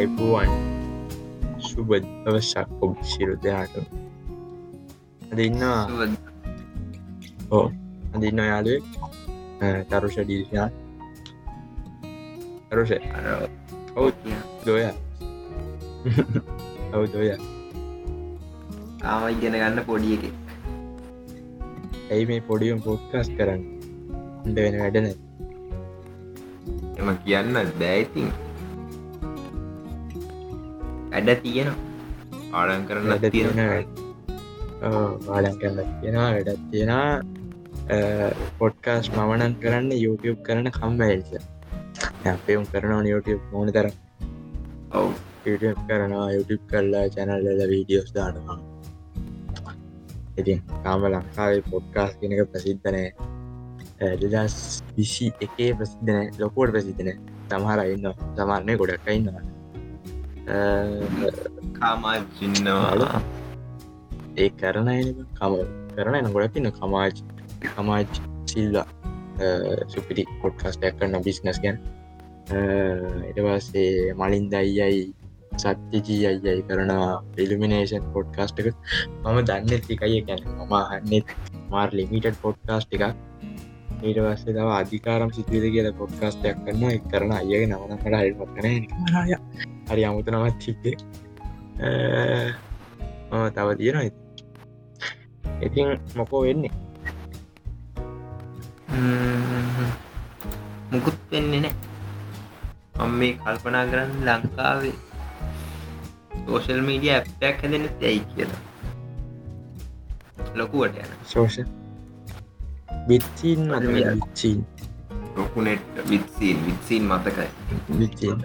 අයිපුුවන් සුබ දවසක් ඔබ සිරු දෙයාට අදන්නවා ඕ අදින්න යාලුවෙක් තරුෂ ඩීෂා තරුෂ ඔවු දොය ඔවු දොය ආම ඉගෙන ගන්න පොඩිය එක ඇයි මේ පොඩියම් පොඩ්කාස් කරන්න වෙන වැඩන එම කියන්න බෑයිතින් ඇඩ තියෙන ආඩන් කරන්න වැඩ තියෙන වාඩන් කරන්න තියෙනවා වැඩත් තියෙන පොඩ්කාස් මමනන් කරන්න YouTube කරන කම්බයිල්ස අපේම් කරනවා YouTube මෝන තර ඔව්. YouTube කරනවා YouTube කරලා චැනල්ල වීඩියෝස් දානවා. ඉතින් කාම ලංකාවේ පොඩ්කාස් කෙනක ප්‍රසිද්ධනෑ දෙදස් විසි එකේ ප්‍රසිද්ධන ලොකෝට ප්‍රසිද්ධන සමහර ඉන්න සමාරණය ගොඩක් ඉන්නවා කාමා සින්නවා ඒ කරන කම කරන එන ගොඩක් ඉන්න කමාජ් කමාජ් සිල්ලා සුපිරි පොඩ්කාස්ටයක් කරන්න බිස්නස් ගැන්. එටවස්සේ මලින් දයියයි සත්‍යජී අයියයි කරනවා පිලිමිනේෂන් පොඩ්කාස්ට එක. මම දන්න තිකයි ගැන මම හන්නෙත් මාර් ලිමිටඩ් පොඩ්කාස්ට එකක්. ඊට වස්සේ තව අධිකාරම් සිතුවද කියල පොඩ්කාස්ටයක් කරන්න එක් කරන අයගේ නවනකට හරිමත් කන හය හරි අමුතු නමත් මම තව තියෙනවා ඉතින්. මොකෝ වෙන්නේ? මුකුත් වෙන්නේ නෑ මම මේ කල්පනා කරන්න ලංකාවේ සෝෂල් මීඩිය ඇප්ටක් හැදෙන ඇයි කියලා. ලොකුවට යන සෝෂ බිත්චීන් අද විච්චීන් ලොකුනෙට් විත්සීන් විත්සීන් මතකයි. විච්චීන්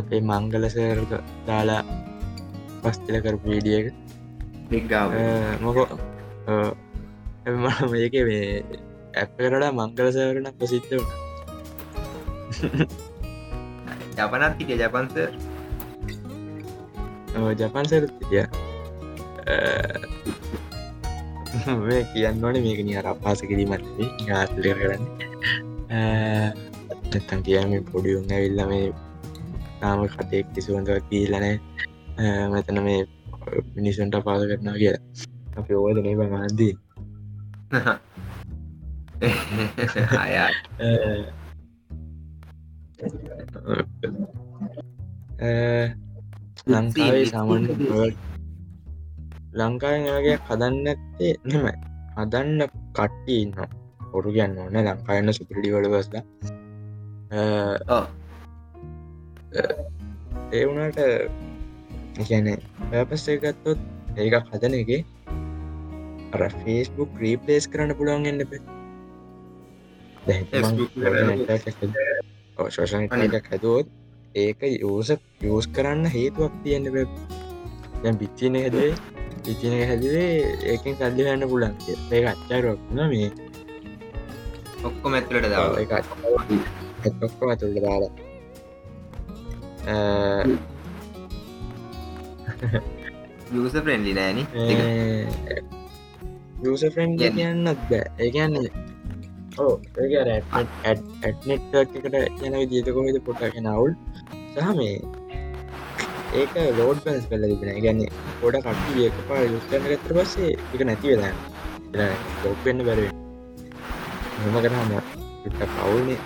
අපේ මංගලසරක දාලා පස්තිල කරපු වීඩියක මොකෝ මම මේක මේ ඇප කරලා මංගලසවරන ප්‍රසිද්ධ වුණ. ජපනත් හිටිය ජපන්ස ජපන් සරතිය මේ කියන්න ඕන මේක නිය අපපාස කිරීමත් ආතලය කරන්න නැත්තන් කියම පොඩියුන්න ඇවිල්ල මේ නාම කටෙක් කිසිවඳ කියීලනෑ මෙතන මේ මිනිසුන්ට පාස කරනවා කියලා. අපි ඕද නේ මහන්දී අයා ලංකාවේ සාමන් ලංකාවෙන් වගේ හදන්න ඇත්තේ නෙම හදන්න කට්ටි ඉන්න හොරු කියන්න ඕන. ලංකායන්න සුපිඩි වල බස්ල ඒ වුණට කියන පැපස්සේ ගත්තොත් ඒක හදන එක අර ෆේස්බුක් රීපලේස් කරන්න පුළුවන් එන්නප ශෝෂණ එකක් හැදුවොත් ඒක යෝස යෝස් කරන්න හේතුවක් තියෙන්න්න දැ බිච්චින හැදේ ඉතින හැදේ ඒකින් සල්ලි හන්න පුලන් ඒ අච්චාරක්න මේ. ඔක්කො මැතුලට දාව එක ඔක්කොම ඇතුළට දාලා යස ප්‍රෙන්ඩි නෑන යස ෆ්‍රෙන්් කියන්නේ. කියන්නත් බෑ. ඒගන්න ඕ ඇට්නෙට් එකට යන විදිතකොමද පොට්ට නවුල් සහ මේ ඒක ලෝඩ් පස් කල තිබෙන ගැන්න ගොඩ කට්ටි ඒක පා යුස්කන්න ගතර පස්සේ එක නැති වෙලා ලෝපෙන්න්න බැරේ හම කරහම කවුල්නේ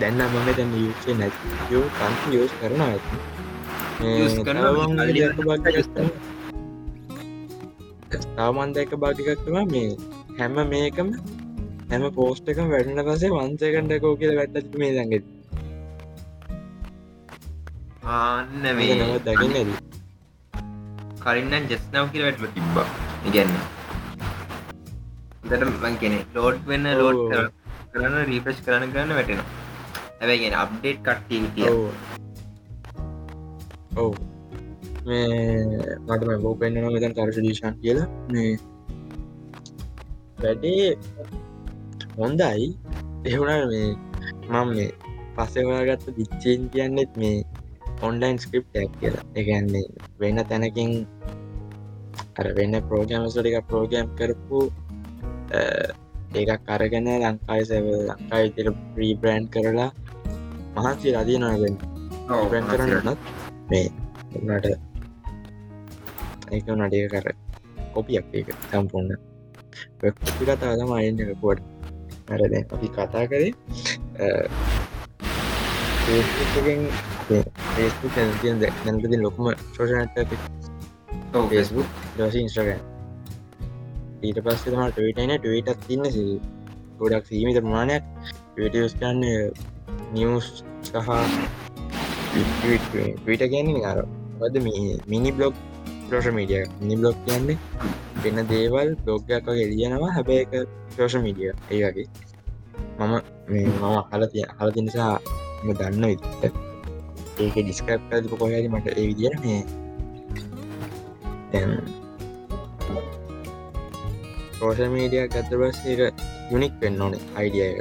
දැන්න මම දැන් යුසේ නැති. කන්ති යෝස් කරන ඇති. තාමන්දක භාගිකක්තුවා මේ හැම මේකම හැම පෝස්්ටක වැඩන පසේ වන්සකණ්ඩකෝ කියල වැටත් මේ දඟ ආන්න නව මේ දකින්න ඇද කලින්න්න ජෙස්නාව කියල වැටම තිබ්බා. ඉගැන්න දට මං කෙනෙ ලෝඩ් වෙන්න ලෝඩ් ඔව්. කරන්න රීපස් කරන්න කරන්න වැටෙනවා. හැබැයිගෙන අප්ඩේට් කට්ටිය හිටිය ඔව්. ඔව්. මේ මටම බෝ පෙන්න්න මෙතන් කරශ දීශන් කියලා. මේ වැඩේ හොන්දයි එහුණ මේ මම මේ පස්සෙවාගත්ත විච්චයෙන් කියන්නෙත් මේ ඔන්ලයින් ස්ක්‍රිප් ඇක් කියලා. එකන්නේ වෙන්න තැනකින් අර වෙන්න ප්‍රෝගෑමස්ලික ප්‍රෝගෑම් කරපු ඒකක් අරගෙන ලංකායි සැව ලංකායි තිර ප්‍රීබ්‍රන්් කරලා මහන්සි රදී ඩිපෙන්ඩ් කරන්නත් මේ උනට ඒක නඩිය කර කොපියක් ඒක සම්පූර්ණ. කොපි කතා තම අයින්න කොට මරද අපි කතා කරේ නැතිති ලොකුම ශෝෂනට ෆේස්බුක් දවස ඉන්ස්ට්‍රගන් ඊට පස්සේ තම ටවිටන ටවිටත් තින්න සී ගොඩක් සීමිත ප්‍රමාණයක් ටස් කන්න නිියස් සහ විට ගැන්නේ අර. වද මිනි බ්ලොග් ප්‍රෝෂ මීඩිය මිනි බ්ලොග් කියන්නේ වෙන දේවල් බ්ලොග්ගයක් වගේ එලියනවා හැබැ එක සෝෂ මීඩිය ඒ වගේ. මම මේ මම හල තිය හල තිනිසා දන්න විදිට ඒක ඩිස්කප් ඇතිප කොහැරි මට ඒ විදිර මේ දැන් සෝෂ මීඩිය ගත්ත බස් එක යුනික් වෙන්න ඕනේ අයිඩිය එක.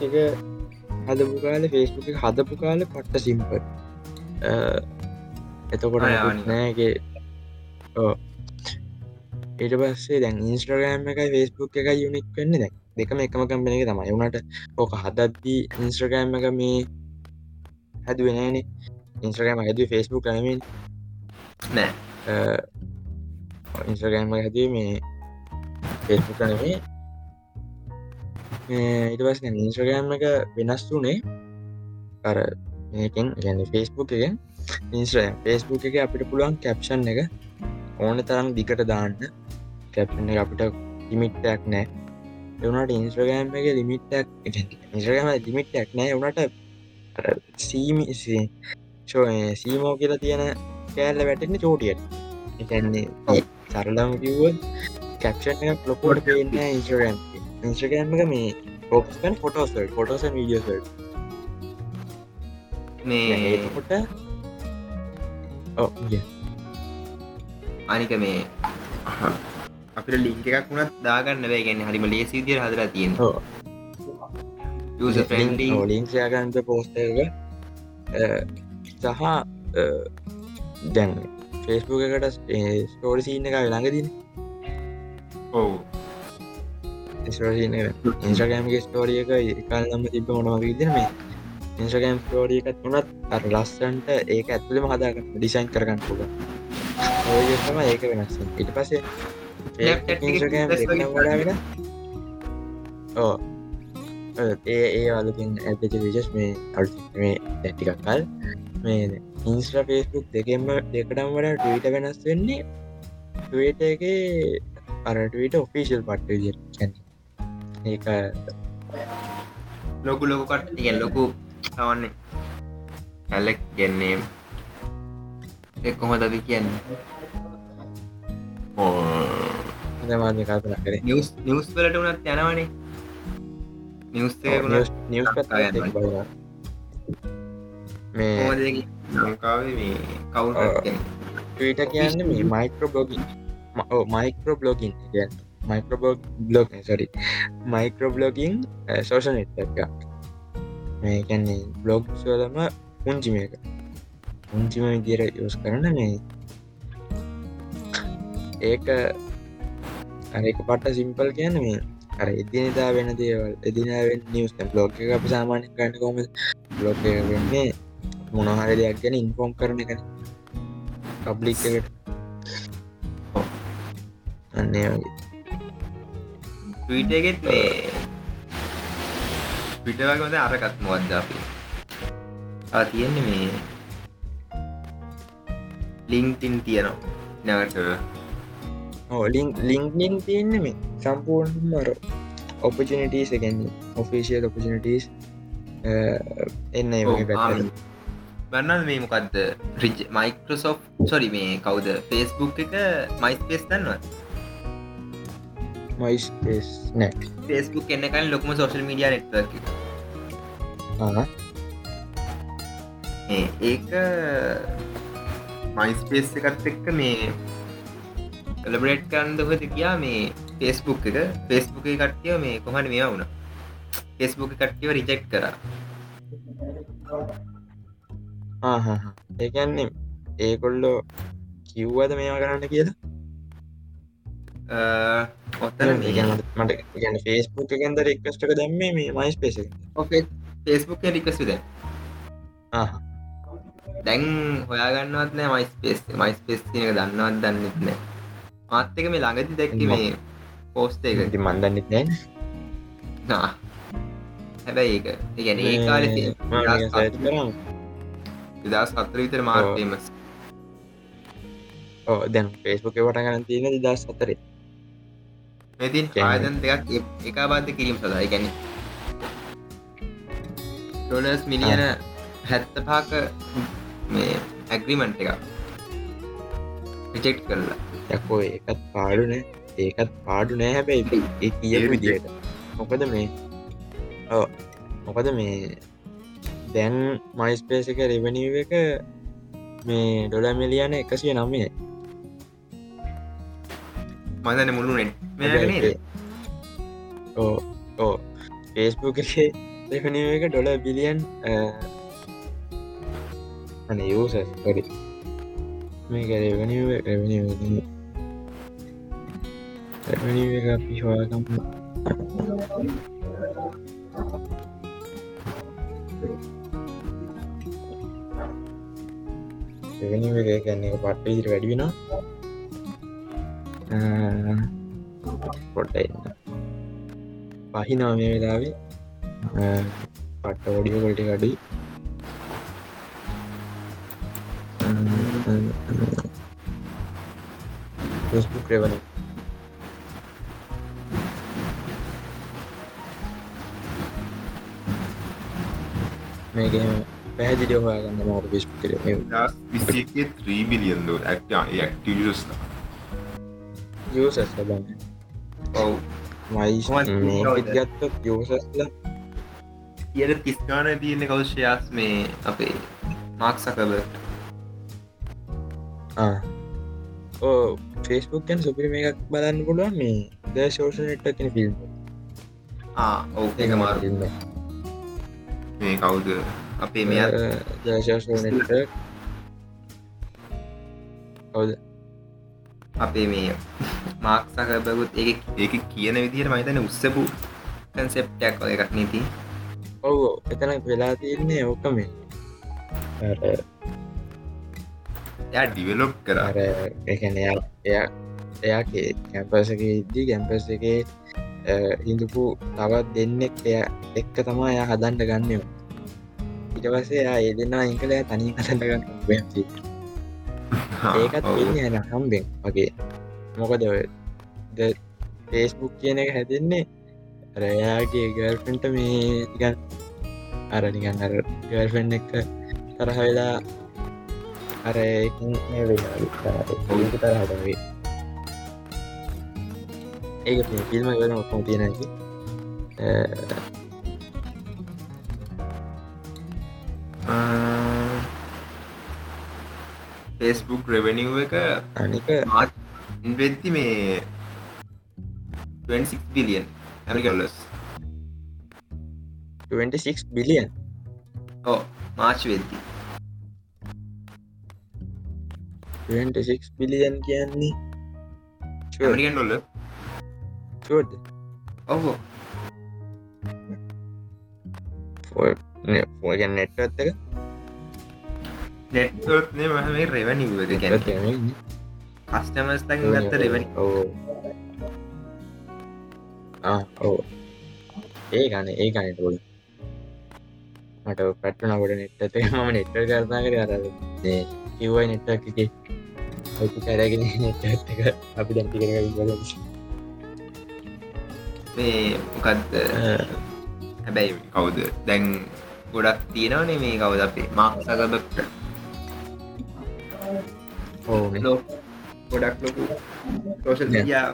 එක හදපු කාල ෆෙස්බුක් හදපු කාල පට්ට සිම්පල් එතකොට නෑගේ ඊට පස්සේ දැන් ඉන්ස්ට්‍රගෑම් එක ෆෙස්බුක් එක යුනික් වෙන්න දැ දෙකම එකම කම්පන එක තමයි. වුණට ඕක හදද්දී ඉන්ස්ට්‍රගෑම් එක මේ හැදුවෙනන ඉන්ස්ට්‍රගෑම හැද ෆෙස්බුක් කනමින් නෑ ඉන්ස්ට්‍රගෑම් හැදී මේ ෆෙස්බුක් කනමේ ඉට පස් ඉන්ස්ට්‍රගෑම් එක වෙනස් වනේ අර මේකෙන් ගැන ෆෙස්බුක් එකෙන්. ඉන්ස්ට්‍රම් ෆෙස්බුක් එක අපිට පුළුවන් කැප්ෂන් එක ඕන තරම් දිකට දාන්න. කැප්ෂන් එක අපිට ලිමිට්ටක් නෑ. එවනට ඉන්ස්ට්‍රගෑම් එක ලිමිට්ටක් ඉන්ස්ට්‍රගම ලිමිට්ටක් නෑ. වනට සීමි ෂෝ සීමෝ කියලා තියෙන කෑල්ල වැටෙන්න චෝටියට. එකන්නේ සරලම කිව්ව කැප්ෂන් එක ලොකෝට පේන්න ඉන්ස්ට්‍රගම් ඉන්ස්ට්‍රගෑම් එක. මේ ෝකස්කන් ෆොටෝස් ෆොටෝස වීඩියෝ මේ කොට අනික මේ අපිට ලිංක එකක් වුණත් දාගන්න වැෑගැන්න හරිම ලේසි විදිර හදලා තියෙන ලින්ක්ෂයාගන්ත පෝස්ටක සහ දැන් ෆෙස්බුක එකට ස්ටෝරි සිීන්න එක ළඟදින. ඔවු. ඉන්ස්්‍රගෑම්ගේ ස්ටෝරිය එක. එකල් නම්ම තිබ මොනවගේ විදින මේ? ඉන්ස්්‍රගෑම් ස්ටෝරිය එකත් වනත් අර ලස්සන්ට ඒක ඇතුළම හදාගන්න ඩිසයින් කරගන්න පුල ඔයතම ඒක වෙනස් ඉට පසේ වඩාගෙන ඕ ඒ ඒ අලකින් ඇතච විජස් මේ අ මේ දැටිකක් කල් මේ ඉන්ස්්‍ර ෆේස්බුක් දෙකෙම දෙකටම් වඩ ටීට වෙනස් වෙන්නේ ටට එක අරටට ඔෆිසිල් පට්ට ඒක ලොකු ලොකුකට තියෙන් ලොකු තවන්නේ. ඇලෙක් කියන්න මාද කල්පන කර. නිවස් නිවස් වලට වනත් යනවනේ. නිවස් නිවස් මේ ලංකාවේ මේ කවුන් ටීට කියන්න මේ micro blogging micro blogging microblog blog සරි micro blogging social net එක. මේ කැන්නේ බ්ලොග් සෝලම පුංචිම එක පුංචිම විදිර යස් කරන මේ ඒක අරක පට සිම්පල් කියන මේ අර එදිනතා වෙන දේවල් එදිනාවෙන් නිවස් බ්ලොග් එක අප සාමාන්‍ය කන්න කොම බ්ලොග් වෙන්නේ මොනහර දෙයක් ගැන ඉන්ෆෝම් කරන එක පබ්ලික් එකට. අන්නේ වගේ. ටීටගෙත් මේ පිටවගමද අරකත් මොවද්ද අපි. තියෙන්නේ මේ ලිංටින් තියනවා. නැවට ලිින් ලිංක්ින් තියන්න මේ සම්පූර්ණ මර ඔපචනිටස් ගැන්නේ ඔෆිසිියල් ඔපචනිටස් එන්න ඒ වගේ පැත්ත බන්න මේ මොකක්ද රිජ් මයිකෝසෝ් සොරි මේ කවුද? ෆේස්බුක් එක මයිස් පේස් දන්නවා මයිස් පේස් නෑ ෆේස්බුක් එන්නකල් ලොකම සෝශල් මීඩිය නෙට්වක් ඒක මයිස්පේස් එකත් එක්ක මේ ලබරේට් කරන්න හොති කියා මේ ෆේස්බුක් එක. ෆෙස්බුක් කට්ටිය මේ කොහට මේ වුණ? ෆෙස්බුක් කට්ටිව රිජෙක්් කර ඒකන්නේ ඒකොල්ලෝ කිව්වද මේවා කරන්න කියලා? මට ගැන ෆේස්බුක් එකෙන්ද රික්කස්ටක දැම්ම මේ මයිස් පේස ෆේස්බුක් විද ආහ. දැන් හොයාගන්නවත් නෑ මයිස්පේස් මයිස්පේස් එක දන්නවත් දන්නෙත් නෑ. මාත් එක මේ ළඟති දැක්ක මේ පෝස්ට එක. ඉතින් මන් දන්නෙත් නෑ නා. හැබැයි ඒක ඒ ඒ කාල මම නිකන් search කරාම දස් සතර විතර මාර් ඔව්. ෆේමස් ඔව් දැන් Facebook එක පටන් ගන්න තියෙන්නේ 2004 මෙතින් ආයතන් දෙකක් එකා බද්ධ කිරීම සඳහා. ගැන ඩොලස් මිලියන හැත්ත පාක මේ ඇග්‍රිමන්ට් එක රිචෙක්් කරලා. යකෝ ඒකත් පාඩු නෑ. ඒකත් පාඩු නෑ හැබැයි ඒ කියපු විදියට මොකද මේ ඕ මොකද මේ දැන් මයිස්පේස එක රෙවනීව එක මේ ඩොල මිලියන එකසිය නම්ය මදන මුළු ඕ ඕ ෆේස්බුක් එක රෙවනීව එක ඩොල බිලියන් යසස් කරි මේක රෙවනීව රෙවනීව රෙවනීව එක අපි හවාගම් රෙවනීව එක ගැන්න එක පට්ට ඉදිරි වැඩි වෙනවා. පොට්ට එන්න. පහිනවා මේ වෙලාවේ. පට්ට ඔඩිය කොල්ටි කඩුයි Facebook රෙවන මේක පැහැදිලි හොයාගන්න මාර ෆිස්පු කර දස් විසිගේ 3 බිලියන් දෝ ඇක්ට ඇක්ටස් යෝසස් ලබන්න ඔව් මයි කොහොමද මේකත් ගත්තත් යෝසස්ල ඉයට තිස්ගාන තියන්න කෞෂයාස් මේ අපේ මාක්සකබ ඕ ෆෙස්බුක්කන් සුපිරිම එකක් බලන්න පුළුවන් මේ ද ශෝෂ නෙට්ට කෙන ෆිල්ම් ඔව් එක මාරු මේ කවුද අපේ මෙය දශෝෂ නෙට්ට කවද අපේ මේ මාක්සකබකුත් ඒ ඒක කියන විදිහට මහිතන උත්සපු කන්සෙප්ටක් වගේ එකක් නීති ඔව එතන වෙලා තියන්නේ ඕකම යා ඩිවලොප් කර. අර එකන එයා එයා එයාගේ කැම්පසක ඉද්දී කැම්පස් එක හිදුපු තවත් දෙන්නෙක් එය එක්ක තමා එයා හදන්ඩ ගන්නයෝ ඉට පසේ එයා ඒ දෙන්නා ඉංකලය තනී හදන්න ගන්න ඒකත් වෙන්නේ යන හම්බෙන් වගේ. මොකද ෆේස්බුක් කියන එක හැදෙන්නේ රයාගේ ගර්ෆෙන්ට මේ තිගන් අර නිගන් අර ගර්ෆෙන්් එක තරහ වෙලා අර තරහටවේ ඒක ෆිල්ම ගන ඔක්කොම තියෙනකි ෆෙස්බුක් රෙවනිව් එක අනික වෙද්දි මේ 26 බිලියන් ඇමිකල්ලස් 26 බිලියන් ඕ මාච් වෙද්දි. 26 බිලියන් කියන්නේ ඇමරිකන් ඩොල්ල චෝද ඔහු ෝගැන් නෙට්ත් එක නෙට්ොත් මේ රෙවනිව් එක ගැන කස්ටමස් තන් ගත්ත රෙවනි ඕ ඒ ගන ඒ ගනටෝල මට පටනකොට නෙට්ට මම නෙට්ට කරනා කර අර කිව්වයි නෙට්ටක් එක ඔති කරගෙන නෙට්ට එක අපි දැන්ති කර මේ මොකක්ද හැබැයි කවුද දැන් ගොඩක් තියෙනවනේ මේ කවුද අපේ මාක්සකබට ගොඩක් ලොකු සෝෂල්. මඩියා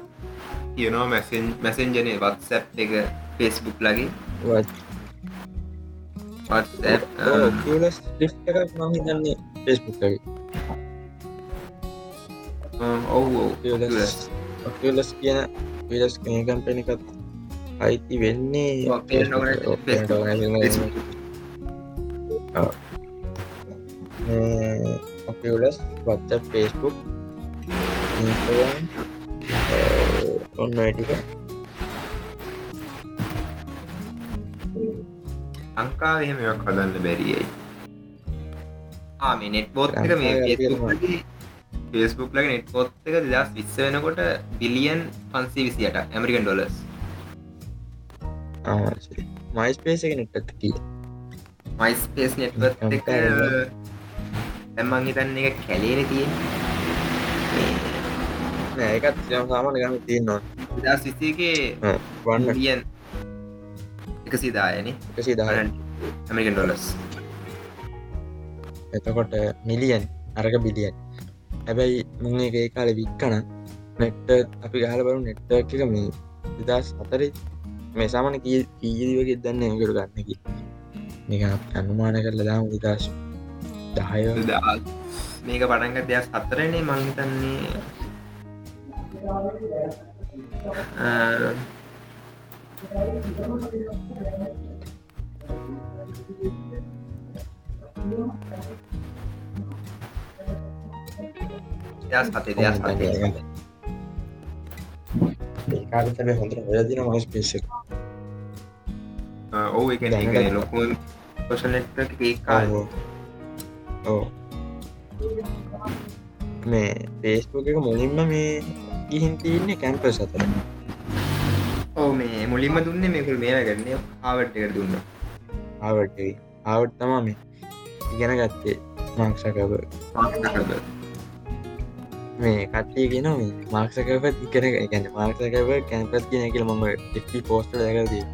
තියනවා මැසෙන් මැසෙන්ජනය වත්සැප් එක ෆෙස්බුක් ලගේ මම හිතන්නේ ෆෙස්බුක් ඔවු ඔක්ලස් කියන විලස් කම්පෙන එකත් අයිති වෙන්නේ parent organization Facebook. ෆේස්බුක් ඔන්න ටික ලංකාව එහෙම එකක් හදන්න බැරියයි ආම නෙට් බෝත් එක මේ ෆස්බුක් ලක නෙට් පොත් එක දෙදස් විස්ස වෙනකොට බිලියන් පන්සී විසියට ඇමරිකන් ඩොලස් මයිස් පේස එක නෙට්ට කිය මයිස්පේස් නෙට්වත් එක Comparable. ඇම්මං හිතන්න එක කැලේන තියෙන් ඒකත් යම් සාමාන ගම තියන්නවා දස් විසේගේ වන්න. බිලියන් එක සිදායන එකසි දහ ඇමරිකන් ඩොලස් එතකොට මිලියන් අරක බිලියන්. හැබැයි මුං එක ඒ කාල වික්කන නෙට්ට අපි ගහල බරු නෙට්ට එක මේ විදස් අතරේ මේ සාමන කී කීරි වගේ දන්න එකට ගන්නකි මේක අනුමාන කරල දාම විදශ දහය. මේක පටන්ග දෙයක් අතරනේ මංහිතන්නේ ඒකාට හොඳ වැදින මස් පේෙක් ඔව එක. ලොකු පොෂනෙට් ඒ කාල ඕ මේ පේස්බුක එක මුලින්ම මේ ගිහින් තියන්නේ කැම්පස් අතර ඕ මේ මුලින්ම දුන්නේ මේකුල් මේ කරන්නේ ආවට් එකට දුන්න. ආවට ආවට් තමා මේ. ඉගෙන ගත්තේ මක්ෂකව මේ කට්ටිය ගෙන මේ මාක්සකපත් ඉගෙන ගැන මාක්සකව කැම්පස් කියන කියල මම එක්ි පෝස්ට දැකරදී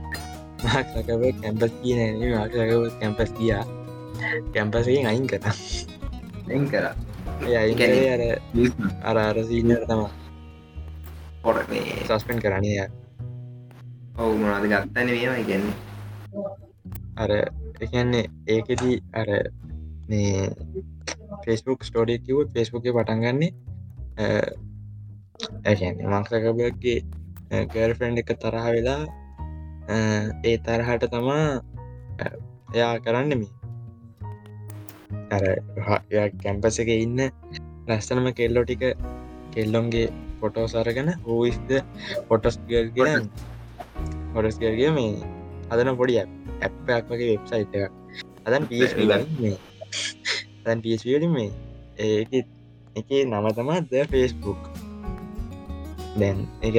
මාක්සකව කැම්පස් කියන මාක්සකව කැම්පස් කියා කැම්පසගෙන් අයින් කර එන් කර කරේ අර අර අර සීනර තම පොඩ සස්පෙන් කරන්නේ ය ඔවු මොනාද ගත්තන මේවා ඉගන්නේ අර එකන්නේ ඒකෙදී අර මේ ෆෙස්බුක් ස්ටෝඩිය කිවත් ෆෙස්බුක පටන්ගන්නේ ඇන්නේ මක්සකබගේ ගර්ෆන්ඩ් එක තරහ වෙලා ඒ තරහට තමා එයා කරන්න මේ අර කැම්පස එක ඉන්න ලස්සනම කෙල්ලෝ ටික කෙල්ලොන්ගේ ෆොටෝ සරගෙන හෝයිස්ද පොටස් ගල් ගෙන හොටස් ගල්ගේ මේ අදන පොඩි ඇප්පයක් වගේ වෙබ්සයිට් එක අදන් පස් මේ දැන් පස්වලින් මේ ඒක එක නම තමා ද ෆේස්බුක් දැන් එක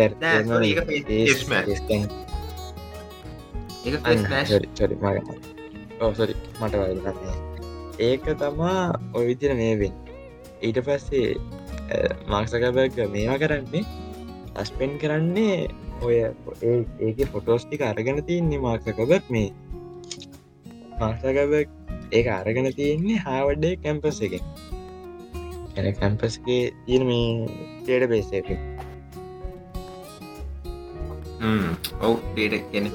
ඕසරි මට වදන්නේ ඒක තමා ඔය විදිර මේවෙන් ඊට පස්සේ මාක්සකබර්ග මේවා කරන්නේ අස්පෙන් කරන්නේ ඔය ඒක ෆොටෝස්ටික අරගෙන තියන්නේ මාක්සකබක් මේ. මාක්සකබ ඒක අරගෙන තියෙන්නේ හාවඩ්ඩේ කැම්පස් එක. ඇ කැම්පස්ගේ තියෙන මේ ටේට බේස එක ඔව් ඩේට කියන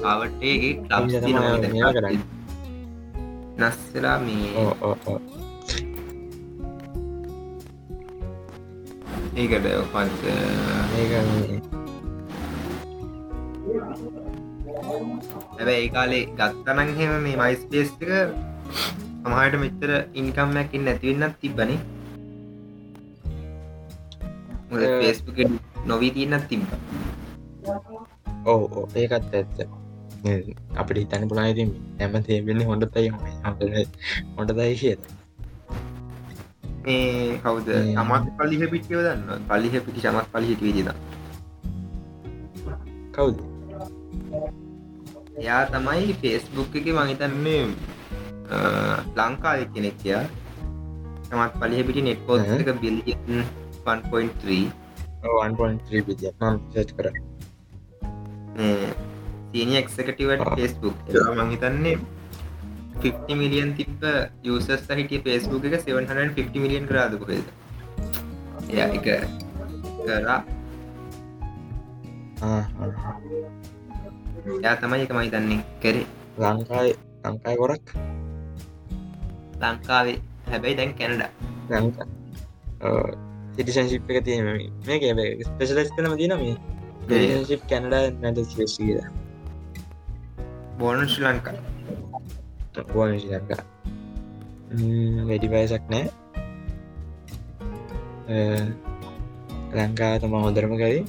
තමයි මේවා කරන්නේ. ලබ් නස්සලා මේ ඒකට පත් ඒක මේ හැබැ ඒ කාලේ ගත්තනං හෙම මේ මයිස්පේස්ක සමහට මෙච්චර ඉන්කම්මැකින් නැතිවෙන්නත් තිබ්බනේ. පේස්පුක නොවී තියන්නත් තිබ ඔව. ඒකත් ඇත්ත අපිට හිතන්න පුලා ඉතින් හැම තේබෙන්නේ හොඳතයි හොට දයි කිය මේ කවුද අමත් පල්ලිහ පිටියව දන්න පල්ලිහ පිටි සමත් පලිහිට විදිද කවුද? එයා තමයි ෆේස්බුක් එක මහිතන්නේ ලංකාව කෙනෙක් කියා සමත් පලිහ පිටි නෙට් පෝත් හ්ම්. එක බිලියන් 1.3 1.3 විදිිය මම් සච් කර සීනිය එක්සකටවට. ෆෙස්බුක් මහිතන්නේ 50 මිලියන් තිබ්බ යසස් හිටිය ෆෙස්බුක් එක 750 මිලියන් කරාද කොහෙද එය එක කරා. එයා තමයි එක මහිතන්නේ කරේ. ලංකායි ලංකායි ගොරක් ලංකාවේ. හැබැයි දැන් කැනඩ. ලංකා. සිටිසන්ශිප් එක තිය මේ. ස්පෙශලස් කනම දින මේ. ශිප් කැනඩ නැද ශේෂ කියද බෝන ශ්‍රී ලංකා. බෝන ශ්‍රී ලංකා. වැඩි බයසක් නෑ. ලංකා තම හොඳරම කරි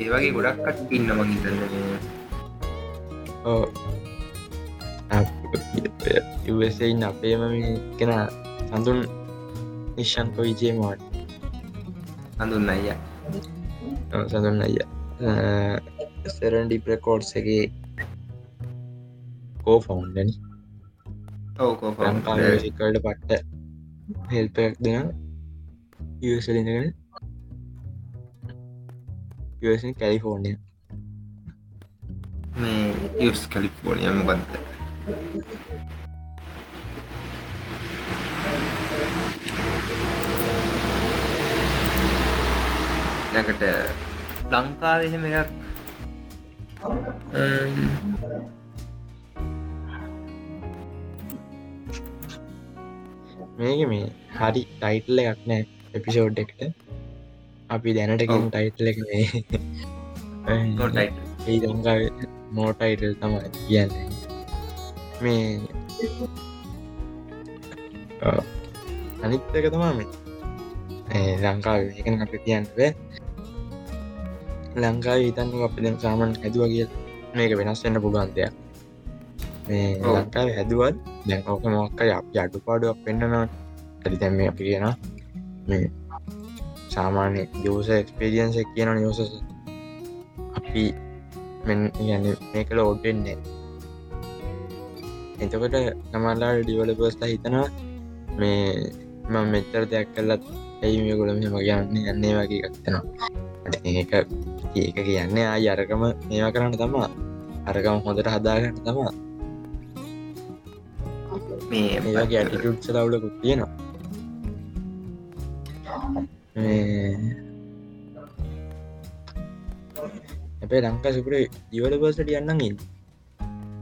ඒවගේ ගොඩක් කට් ඉන්න මං ඉතන්න ඉන්න අපේම කෙන සඳුන් නිශ්ෂන්ක විජයමවාට හඳුන්න අය සඳුන් අය සෙරන් ඩිප්‍රකෝඩ්සගේ කෝ ෆවුන්ඩනි ඕකෝ ලංකාසිකල්ට පට්ට හෙල්පයක් දෙන ඉසලිඳගෙන කැලිෆෝර්නිය මේ යස් කලිෆෝනිය මොකක්ද නැකට ලංකාව එහෙම එකක් මේක මේ හරි ටයිටල්ල එකක් නෑ එපිසෝඩ් එකට අපි දැනටකින් ටයිටල් එක මේ ඒ ලංකාව නෝටයිටල් තමයි කියන්න. මේ අනිත්තක තමා මේ. ලංකාව එකන අප කියන්නව ලංකාව හිතන්න අප දැන් සාමන් හැදුව කිය මේක වෙනස් වෙන්න පුගන්තයක් මේ ලංකාව හැදුවත් දැන් ඕක මොක්ක අප අඩු පාඩුවක් පෙන්න්නනවා ඇති දැම් මේ අපි කියන මේ සාමාන්‍ය යෝස එක්ස්පේරියන්ස කියන යෝස අපි මෙ ගැන මේකල ඕඩෙන්නේ එතකොට නමල්ලා ඩිවලපස්ලා හිතනවා මේ ම මෙච්චර දෙයක් කල්ලත් ඇයි මේ ගොළම මගයන්න යන්නේ වගේ ගත්තනවා ඒක ඒක කියන්නේ ආය අරකම මේවා කරන්න තමා. අරකම හොඳට හදාගන්න තමා. මේ ඒගේ ඇටිටුට්ස ලවුලකුත් තියෙනවා අපේ ලංකා සුපර ඉවලබසට යන්න ඉන්න.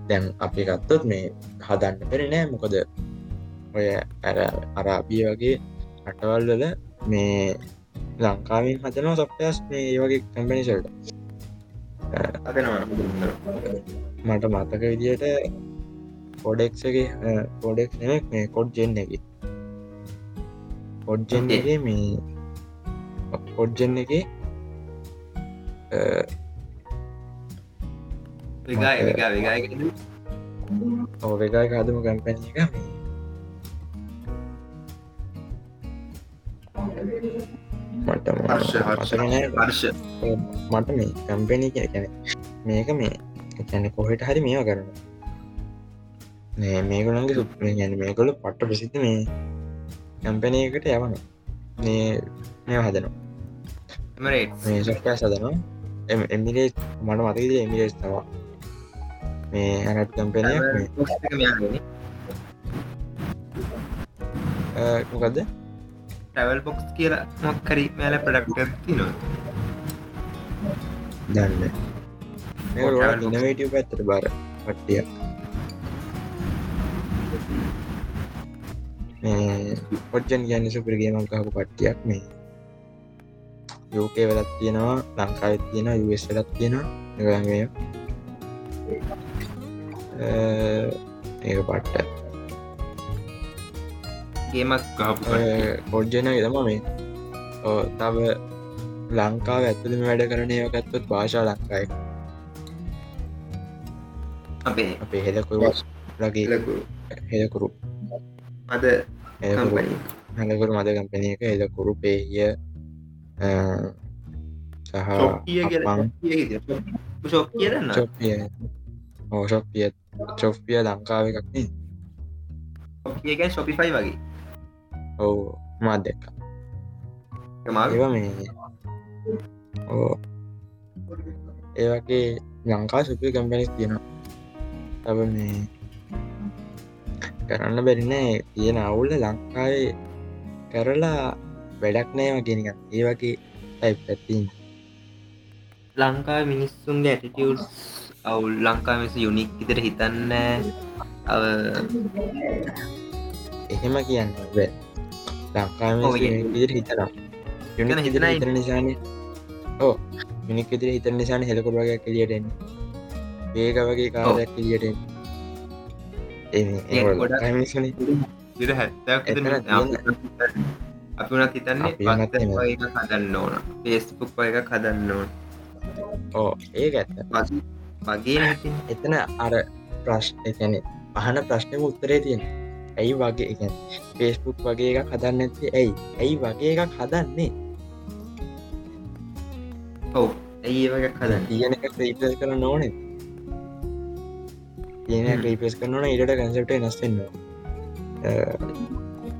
දැන් අපි ගත්තොත් මේ හදන්න පෙර නෑ. මොකද ඔය ඇර අරාබිය වගේ අටවල්වල මේ ලංකාවෙන් හදනවා සප්ටස් මේ වගේ කම්පනිසල්ට මට මතක විදියට පොඩෙක්ගේ පොඩෙක් නෙක් මේ කොඩ් ජෙන් එක. කොඩ්ජෙන්ගේ මේ කොඩ්ජෙන් එක විගාය විගා විගාය ඕවගයි කාදම කම්පැනි එක මට මට මේ කම්පැනි කැන මේක මේ කැන කොහෙට හරි මේවා කරන නෑ මේගොලන්ගේ සුප ගැන මේකොල පට්ට ප්‍රසිද්ධ මේ කම්පැනයකට යවන මේ මේ හදනවා මේ සොක්කෑ සදනවා එමිරේ මට මතකද එමිරේස් තවා මේ ඇනට කම්පැනයක් මොකක්ද ටැවල් බොක්ස් කියලා මොක්කරි මෑල ප්‍රඩක්ට තිනවා දන්න ඉනවේටව පැත්තට බාර පට්ටිය පොට්ජන් කියන්න සුපරගේමක් කහපු පට්ටියක් මේ. යෝකේ වෙලත් තියෙනවා ලංකාවත් තියෙන යස් වෙලත් තියෙනවා. නිගන්ගය ඒක පට්ට. ගේමක් පොඩ්ජන තම මේ. තව ලංකාව ඇතුළම වැඩ කරනය ගත්තොත් භාෂා ලංකායි අපේ අපේ හෙදකුව ලගේ හෙදකුරු අද හලකුරු මද කම්පනය එක. හෙදකුරු පේය සහ ශෝක් කියරන්න චොප්ිය ඕශොප්ිය චොප්ිය ලංකාව එකක්නේ ඒකැන් ශොපිෆයි වගේ. ඔවු මාත් දෙක්ක. මේ ඕ ඒවගේ ලංකා සුපි කම්පැනිස් තියෙනවා. තබ මේ කරන්න බැරිනෑ තියෙන අවුල්ල ලංකාවේ කරලා වැඩක් නෑම කියෙනක ඒ වගේ ඇයි පැත්තින් ලංකා මිනිස්සුන්ගේ ඇටිටියස් අවුල් ලංකා මිස යුනික් ඉතර හිතන්න. අව එහෙම කියන්න බෑ ලංකාම ඒ- විදිර හිතනම් හිතන යුනික් හිතනයි. හිතර නිසාන. ඕ මිනික් විදිර හිතර නිසාන හෙලකොරගේ කෙලියටෙන් ඒක වගේ කාරයක් කෙලියටෙන් ඒ විර හැත්තක් එතන තියෙන- අපි වනත් හිතන්නේ. හදන්න ඕන. පේස්පුක් එක හදන්න ඕන. ඕ ඒක ඇත්ත වගේ එතන අර ප්‍රශ්න එකන අහන ප්‍රශ්නම උත්තරේ තියෙන ඇයි වගේ එක පේස්බුක් වගේ එකක් හදන්න ඇති ඇයි? ඇයි වගේ එකක් හදන්නේ? ඔව් ඇයි වගේ හදන්න? තියෙන එක ්‍රීපස් කරන්න ඕනේ. තියෙන හ්ම්. ක්‍රීපස් කරනන ඉට කන්සප්ට නස්සෙන්නවා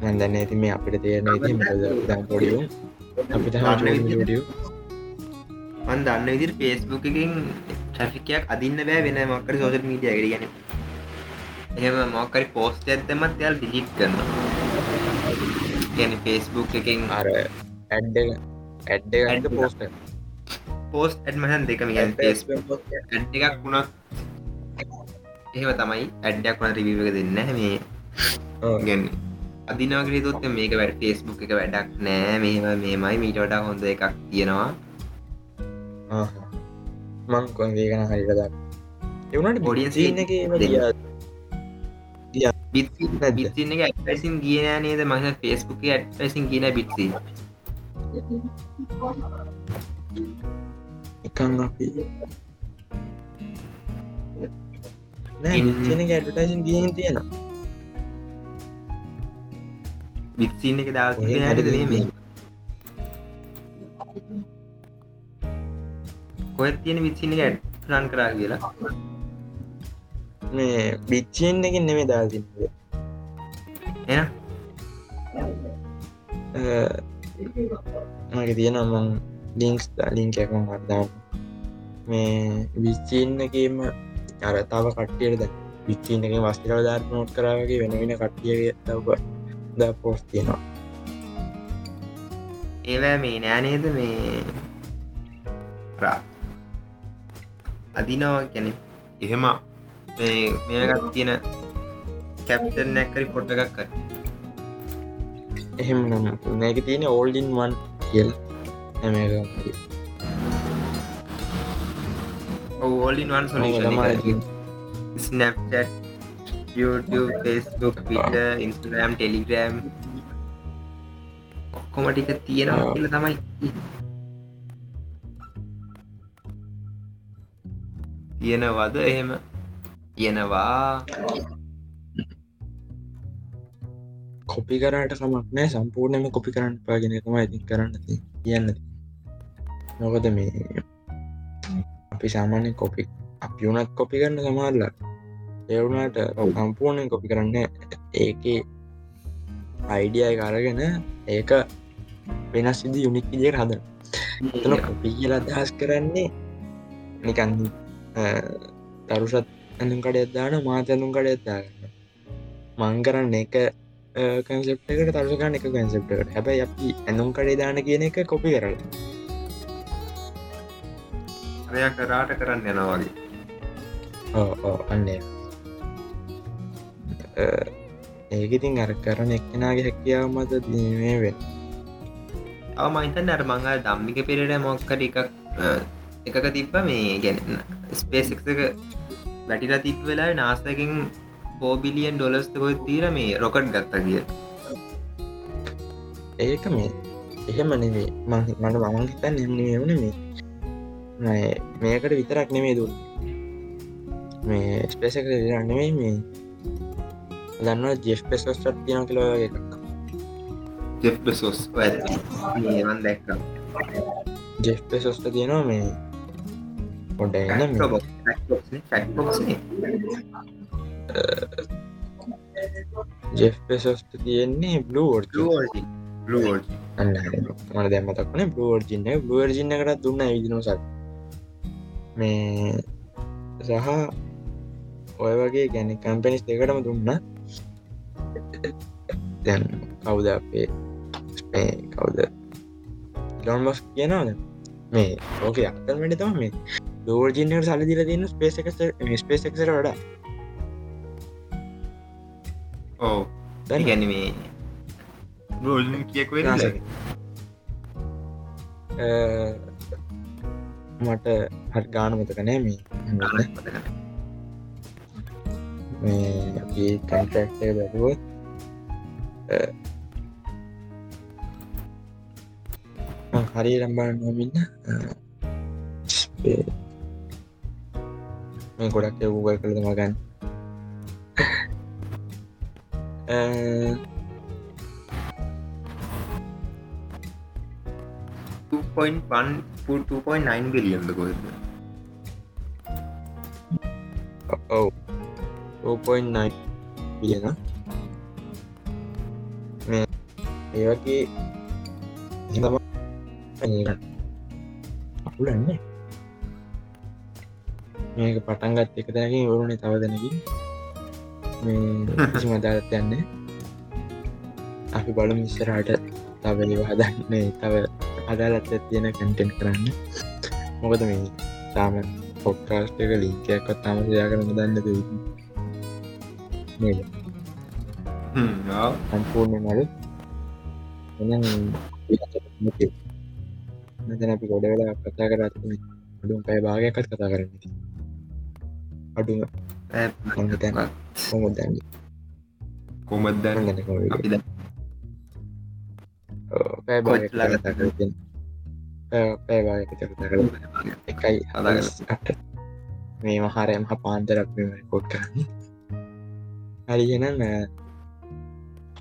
නැදන්න ඇති මේ අපිට මද පොඩියු අපි දන්න විදිහට. ඩිය මන් දන්න විදිර පේස්බුක් එකින් ට්‍රෆිකයක් අදින්න බෑ වෙන මොක්කර සෝෂල් මීඩිය ගෙට ගැන එහෙම මොක්කරි පෝස්ට ඇත්තමත් යල් ඩිජිට් කරන ගැන පේස්බුක් එකින් අර ඇඩ්ඩ ඇඩ්ඩ. පෝස්ට පෝස්ට ඇඩ්මහන් දෙකම ඇඩ් එකක් වුණත් එහෙම තමයි ඇඩ්ඩක් වන රිවිවක දෙන්න මේ. ගැන අදිනවගේ තුත් මේක වැඩ ෆේස්බුක් එක වැඩක් නෑ. මෙහම මේමයි මීට වඩා හොඳ එකක් තියෙනවා මං කොන් වේගන හරිකදක් එවනට Audience බොඩියන් එක ඇත්පැසින් ගියන නේද? මහ ෆේස්බුක් ඇත්පැසින් කියන බිත්සි එකන් අපි ඇඩටයිසින් දියෙන් තියෙන බිත්සින්න එක දා හරි මේ කොත් තියෙන විත්සින්න එක ඇඩ්රන් කරා කියලා. මේ බිච්චයෙන් එකින් නෙමේ දාතින්ද එන මගේ තියෙන මං ලිංක්ස් ලිංකැකම වර්දාව මේ විච්චීන්නකීම අර තව කට්ටියට ද විච්චීන එක වස්තිරල ධර්ම නොට් කරාවගේ වෙන වෙන කට්ටියගේ තව ද පෝස් තියෙනවා. ඒවෑ මේ නෑනේද මේ රා අදිනවා කැනෙ එහෙම මේ මේකත් තියෙන කැප්ටන් නැක්කරි පොට්ට එකක් කර එහෙම නම් මේක තියෙන ඕල්ඩින් වන් කියල්. හැම all in one solution Snapchat YouTube Facebook Twitter Instagram Telegram ඔක්කොම ටික තියෙනවා. කියල තමයි තියෙනවද එහෙම තියෙනවා කොපි කරට කමක් නෑ සම්පූර්ණයම කොපි කරන්න පාගෙනකම ඉතින් කරන්න ති- කියන්න. නොකද මේ අපි සාමාන්‍ය කොපි අපි වුනත් කොපි කරන්න සමාල්ල එවුණට සම්පූර්ණයෙන් කොපි කරන්න ඒක අයිඩියයි කරගෙන ඒක වෙනස් විදි යුනික් විදියට හද එතන කොපි කියලා අදහස් කරන්නේ නිකන් තරුසත් ඇඳුම් කඩ දාන මාත ඇඳුම් කඩ එත්දාගන්න මං කරන්න එක කන්සෙප්ට එකට තරුසකන්න එක කන්සෙප්ටකට හැබැයි අපි ඇඳුම් කඩේ දාන කියන එක කොපි කරලා. අරය කරාට කරන්න යනවාගේ ඕ අන්නේ ඒකඉතින් අර කරන එක්කෙනගේ හැකියාව මත මේ වෙන් අව මහිතන් අර මංගල් දම්මික පෙරට මොක්කට එකක් එකක තිබ්බ මේ ගැන ස්පේස් එක වැටිලා තිබ වෙලා නාසකින් පෝබිලියන් ඩොලස්ත කොයි තීර මේ රොකට් ගත්ත කිය ඒක මේ එහෙම නෙවේ මට මං හිතන් එම වුණ මේ මේකට විතරක් නෙමේ දුන්න. මේ ස්පේසක නෙවෙයි මේ දන්න ජෙස් පෙසොස්ටත් තියන කලෝ එකක්. ජෙෆ් සොස් ඒවන් දැක්ක. ජෙස් පෙසොස්ට තියෙනවා මේ පොඩ එන්න මේ. ජෙස් පෙසොස්ට තියෙන්නේ අන්න මට දැමතක්න බ්ලෝර්ජින්න බ්ලෝර්ජින්න එකට දුන්න විදිනසක් මේ සහ ඔය වගේ ගැන කම්පනිස් දෙකටම දුන්න. දැන් කවුද අපේ මේ කවුද? ලොන්බස් කියනවද? මේ ඕක අක්තල් වැඩ තම මේ දෝර්ජිනයට සල දිල තින්න ස්පේස එක ස්පේස් එක්සර වඩා. ඕ දැන් ගැන මේ රෝල්න් කියක මට හට ගාන මතක නෑ. මේ කන්ටක්ට බැලුවොත් හරි රම්බාන්න නොමින්න මේ ගොඩක් යවූගල් කළද මගන්න 2.1 බිලියන්ද කොද ඔව්. 2.9 බියන මේ ඒවගේ අකුලන්නේ මේක පටන්ගත් එක දැනකින් වරුණේ තව දෙනකින් මේ මදාලත් යන්නේ අපි බලු මිස්සරට තවලිව හදන්නේ. තව අදාලත් තියෙන කැන්ටෙන්් කරන්න. මොකද මේ තාම පොක්කාස්ට එක ලිංකයක්ත් තම සයා කරන දන්න නේද? සම්පූර්ණ නල මෙතන අපි ගොඩ වෙලා කතා කර අඩුම් පැය භාගයක්ත් කතා කරන්න අඩුම. තැන හොමුත් දැන්න කොමත් දැන? අපි දැන් පැය කොච්චර භාගයක් කතා කරගෙන පැය භාගයකට කතා කර එකයි අට මේ මහරයම හ පාන්තරක් මෙම කොට් කරන්න. හරිගෙන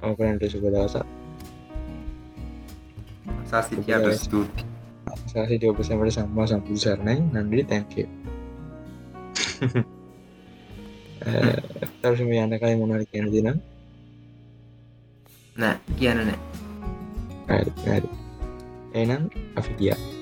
ඕකරන්ට සුපදවස සාසිතියට ස්තුති සාසිට ඔබ සැමට සම්මා සම්පූ සරණයි. නන්ඩි තැන්කේ තර්ශම යන්නකයි මොනර කියන දින නෑ කියන නෑ. එනම් අපි ගියා